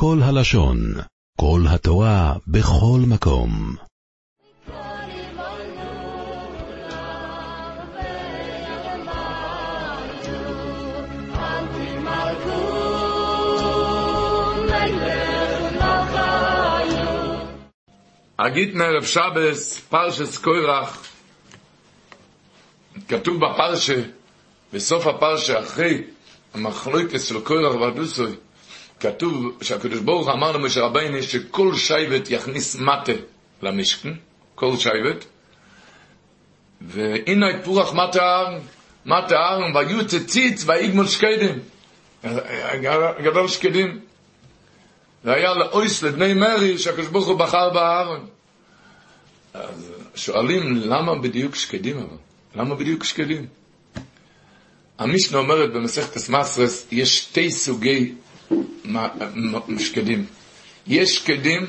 כל הלשון, כל התורה, בכל מקום. אגיד מערב שבס, פרשס קוירח, כתוב בפרשה, בסוף הפרשה, אחרי המחלוקת של קוירח והדוסוי, כתוב שהקדוש ברוך אמר למשה רבינו שכל שבט יכניס מטה למשכן, כל שבט, והנה פורח מטה הארן, מטה הארן, ויוצא ציץ ויגמול שקדים, גדול שקדים. זה היה לאויס לבני מרי שהקדוש ברוך הוא בחר בארון. אז שואלים למה בדיוק שקדים אבל? למה בדיוק שקדים? המשנה אומרת במסכת אסמסרס, יש שתי סוגי שקדים. יש שקדים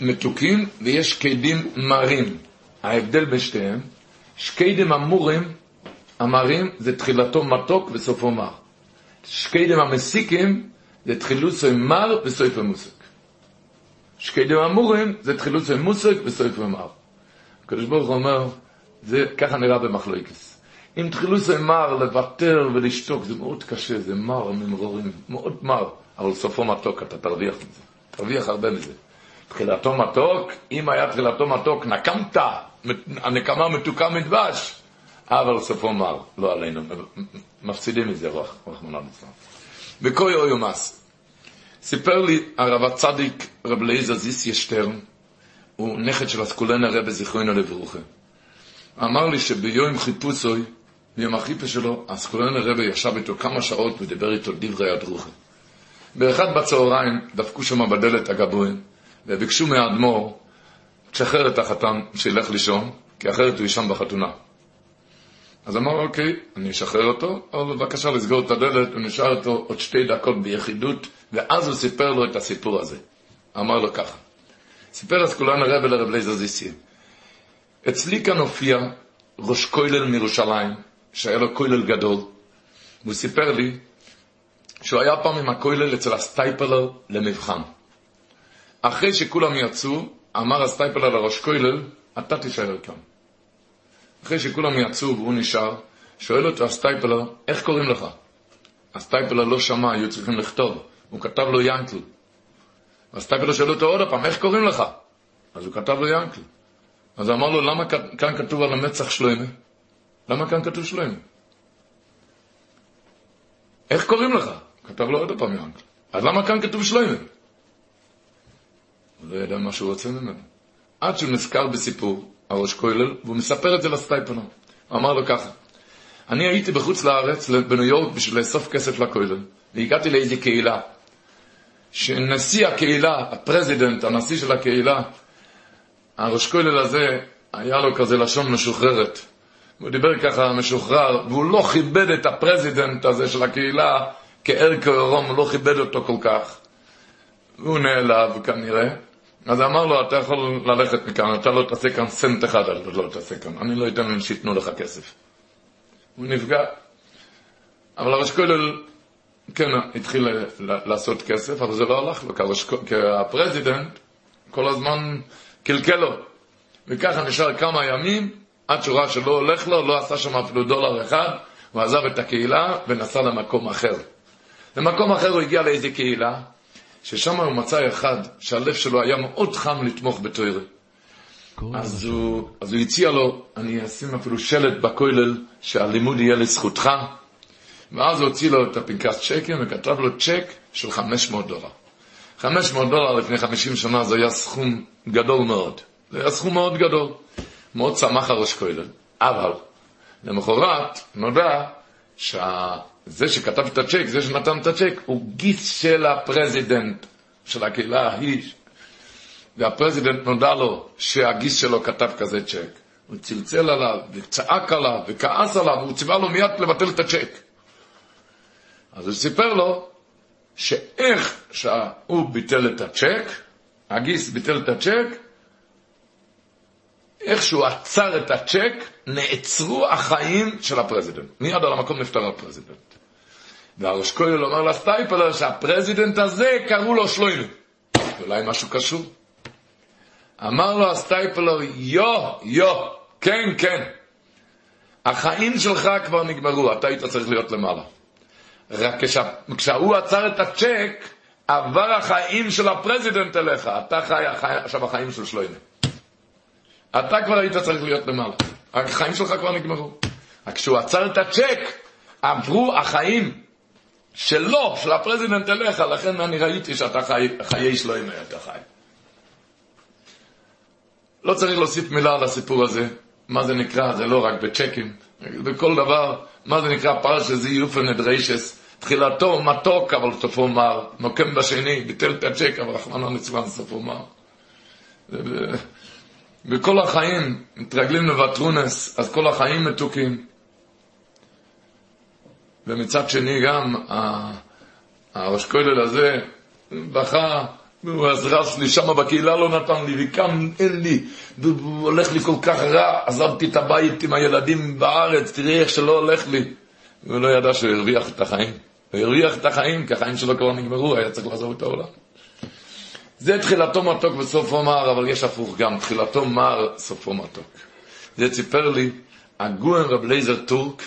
מתוקים ויש שקדים מרים. ההבדל בין שתיהם, שקדים אמורים, המרים, זה תחילתו מתוק וסופו מר. שקדים המסיקים, זה תחילוסו מר וסופו מוסק. שקדים אמורים, זה תחילוסו מוסק וסופו מר. הקדוש ברוך הוא אומר, זה ככה נראה במחלוקס. אם תחילו זה מר, לוותר ולשתוק, זה מאוד קשה, זה מר ממרורים, מאוד מר, אבל סופו מתוק, אתה תרוויח מזה, תרוויח הרבה מזה. תחילתו מתוק, אם היה תחילתו מתוק, נקמת, הנקמה מתוקה מדבש, אבל סופו מר, לא עלינו, מפסידים מזה רוח, רחמנא ליצלן. בקוי אוי ומס. סיפר לי הרב הצדיק רב אליעזר זיסיה שטרן, הוא נכד של אסקולנה רבי זיכרונו לברוכה. אמר לי שביום חיפושוי, ביום החיפה שלו, אסקולנה רבי ישב איתו כמה שעות ודיבר איתו דברי הדרוכה. באחד בצהריים דפקו שם בדלת הגבוהים, וביקשו מהאדמו"ר, תשחרר את החתן שילך לישון, כי אחרת הוא יישן בחתונה. אז אמר, אוקיי, אני אשחרר אותו, אבל בבקשה לסגור את הדלת, הוא נשאר איתו עוד שתי דקות ביחידות, ואז הוא סיפר לו את הסיפור הזה. אמר לו ככה, סיפר אסקולן הרב לרב לייזר זיסי, אצלי כאן הופיע ראש כולל מירושלים, שהיה לו כולל גדול, והוא סיפר לי שהוא היה פעם עם הכולל אצל הסטייפלר למבחן. אחרי שכולם יצאו, אמר הסטייפלר לראש כולל, אתה תישאר כאן. אחרי שכולם יצאו והוא נשאר, שואל אותו הסטייפלר, איך קוראים לך? הסטייפלר לא שמע, היו צריכים לכתוב. הוא כתב לו ינקל. הסטייפלר שואל אותו עוד פעם, איך קוראים לך? אז הוא כתב לו ינקל. אז אמר לו, למה כאן כתוב על המצח שלוימה? למה כאן כתוב שלוימה? איך קוראים לך? כתב לו עוד פעם ינקל. אז למה כאן כתוב שלוימה? הוא לא ידע מה שהוא רוצה ממנו. עד שהוא נזכר בסיפור, הראש כולל, והוא מספר את זה לסטייפלר. הוא אמר לו ככה, אני הייתי בחוץ לארץ, בניו יורק, בשביל לאסוף כסף לכולל, והגעתי לאיזו קהילה, שנשיא הקהילה, הפרזידנט, הנשיא של הקהילה, הראש כולל הזה, היה לו כזה לשון משוחררת. הוא דיבר ככה משוחרר, והוא לא כיבד את הפרזידנט הזה של הקהילה כער כערום, הוא לא כיבד אותו כל כך. והוא נעלב כנראה. אז אמר לו, אתה יכול ללכת מכאן, אתה לא תעשה כאן סנט אחד, אתה לא תעשה כאן, אני לא אתן להם שייתנו לך כסף. הוא נפגע. אבל הראש כולל, כן, התחיל לעשות כסף, אבל זה לא הלך לו, כי הפרזידנט כל הזמן קלקל לו. וככה נשאר כמה ימים, עד שהוא ראה שלא הולך לו, לא עשה שם אפילו דולר אחד, הוא עזב את הקהילה ונסע למקום אחר. למקום אחר הוא הגיע לאיזה קהילה, ששם הוא מצא אחד שהלב שלו היה מאוד חם לתמוך בתוירה. אז הוא, אז הוא הציע לו, אני אשים אפילו שלט בכולל שהלימוד יהיה לזכותך. ואז הוא הוציא לו את הפנקס צ'קים וכתב לו צ'ק של 500 דולר. 500 דולר לפני 50 שנה זה היה סכום גדול מאוד. זה היה סכום מאוד גדול. מאוד שמח הראש כולל. אבל, למחרת נודע שזה שכתב את הצ'ק, זה שנתן את הצ'ק, הוא גיס של הפרזידנט של הקהילה ההיא. והפרזידנט נודע לו שהגיס שלו כתב כזה צ'ק. הוא צלצל עליו, וצעק עליו, וכעס עליו, והוא ציווה לו מיד לבטל את הצ'ק. אז הוא סיפר לו שאיך שהוא ביטל את הצ'ק, הגיס ביטל את הצ'ק, איך שהוא עצר את הצ'ק, נעצרו החיים של הפרזידנט. מיד על המקום נפטר הפרזידנט. והראש כולל אומר לסטייפלר שהפרזידנט הזה קראו לו שלוימה. אולי משהו קשור. אמר לו הסטייפלר, יו, יו, כן, כן. החיים שלך כבר נגמרו, אתה היית צריך להיות למעלה. רק כשה, כשהוא עצר את הצ'ק, עבר החיים של הפרזידנט אליך, אתה חי עכשיו החיים של שלוימה. אתה כבר היית צריך להיות למעלה. החיים שלך כבר נגמרו. רק כשהוא עצר את הצ'ק, עברו החיים שלו, של הפרזידנט אליך, לכן אני ראיתי שאתה חי, חיי שלוימה אתה חי. לא צריך להוסיף מילה על הסיפור הזה. מה זה נקרא? זה לא רק בצ'קים. בכל דבר, מה זה נקרא פרשה זו יפה נדרשת. תחילתו מתוק, אבל סופו מר. נוקם בשני, ביטל את הצ'ק, אבל רחמנא ליצלן סופו מר. בכל החיים מתרגלים לוותרונס, אז כל החיים מתוקים. ומצד שני גם הראש כולל הזה בכה הוא עזרס לי, שמה בקהילה לא נתן לי, וכאן אין לי, והוא הולך לי כל כך רע, עזבתי את הבית עם הילדים בארץ, תראי איך שלא הולך לי. והוא לא ידע שהוא הרוויח את החיים. הוא הרוויח את החיים, כי החיים שלו כבר נגמרו, היה צריך לעזוב את העולם. זה תחילתו מתוק וסופו מר, אבל יש הפוך גם, תחילתו מר, סופו מתוק. זה סיפר לי, הגאון רב לייזר טורק,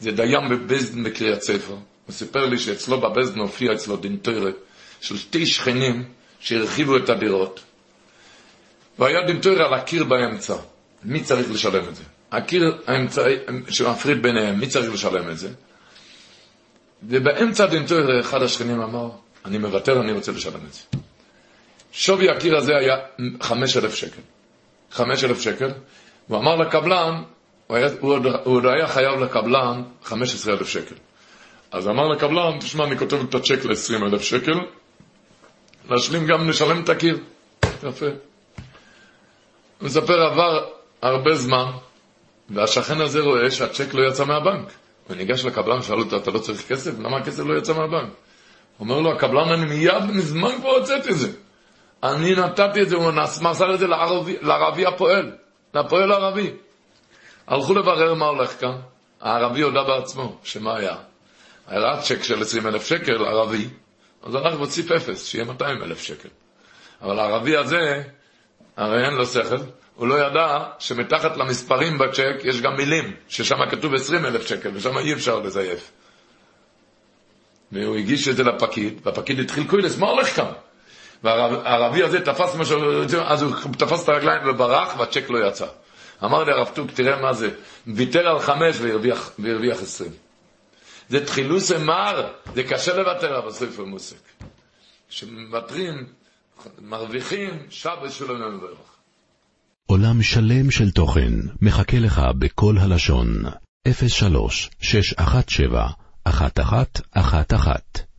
זה דיין בבית דין בקרית ספר. הוא סיפר לי שאצלו בבית דין הופיע אצלו דין תוירה של שתי שכנים, שהרחיבו את הדירות. והיה דין תוירה על הקיר באמצע. מי צריך לשלם את זה? הקיר האמצעי שמפריד ביניהם, מי צריך לשלם את זה? ובאמצע דינטור אחד השכנים אמר, אני מוותר, אני רוצה לשלם את זה. שווי הקיר הזה היה חמש אלף שקל. חמש אלף שקל. הוא אמר לקבלן, הוא, היה, הוא, עוד, הוא עוד היה חייב לקבלן חמש עשרה אלף שקל. אז אמר לקבלן, תשמע, אני כותב את הצ'ק ל-20 אלף שקל, להשלים גם לשלם את הקיר. יפה. הוא מספר, עבר הרבה זמן, והשכן הזה רואה שהצ'ק לא יצא מהבנק. הוא ניגש לקבלן, שאל אותו, אתה לא צריך כסף? למה הכסף לא יצא מהבנק? אומר לו, הקבלן, אני מיד, מזמן כבר הוצאתי את זה. אני נתתי את זה, הוא מסר את זה לערבי, לערבי הפועל, לפועל הערבי. הלכו לברר מה הולך כאן. הערבי הודה בעצמו, שמה היה? היה צ'ק של 20 אלף שקל, ערבי, אז הלך והוסיף אפס, שיהיה 200 אלף שקל. אבל הערבי הזה, הרי אין לו שכל, הוא לא ידע שמתחת למספרים בצ'ק יש גם מילים, ששם כתוב 20 אלף שקל, ושם אי אפשר לזייף. והוא הגיש את זה לפקיד, והפקיד התחיל קוילס, מה הולך כאן? והערבי הזה תפס מה שהוא אז הוא תפס את הרגליים וברח, והצ'ק לא יצא. אמר לי הרב טוק, תראה מה זה, ויתר על חמש והרוויח עשרים. זה תחילוס אמר, זה קשה לוותר אבל ספר מוסק. כשמוותרים, מרוויחים, שבת שלום ומברך. עולם שלם של תוכן מחכה לך בכל הלשון, 03 617 1111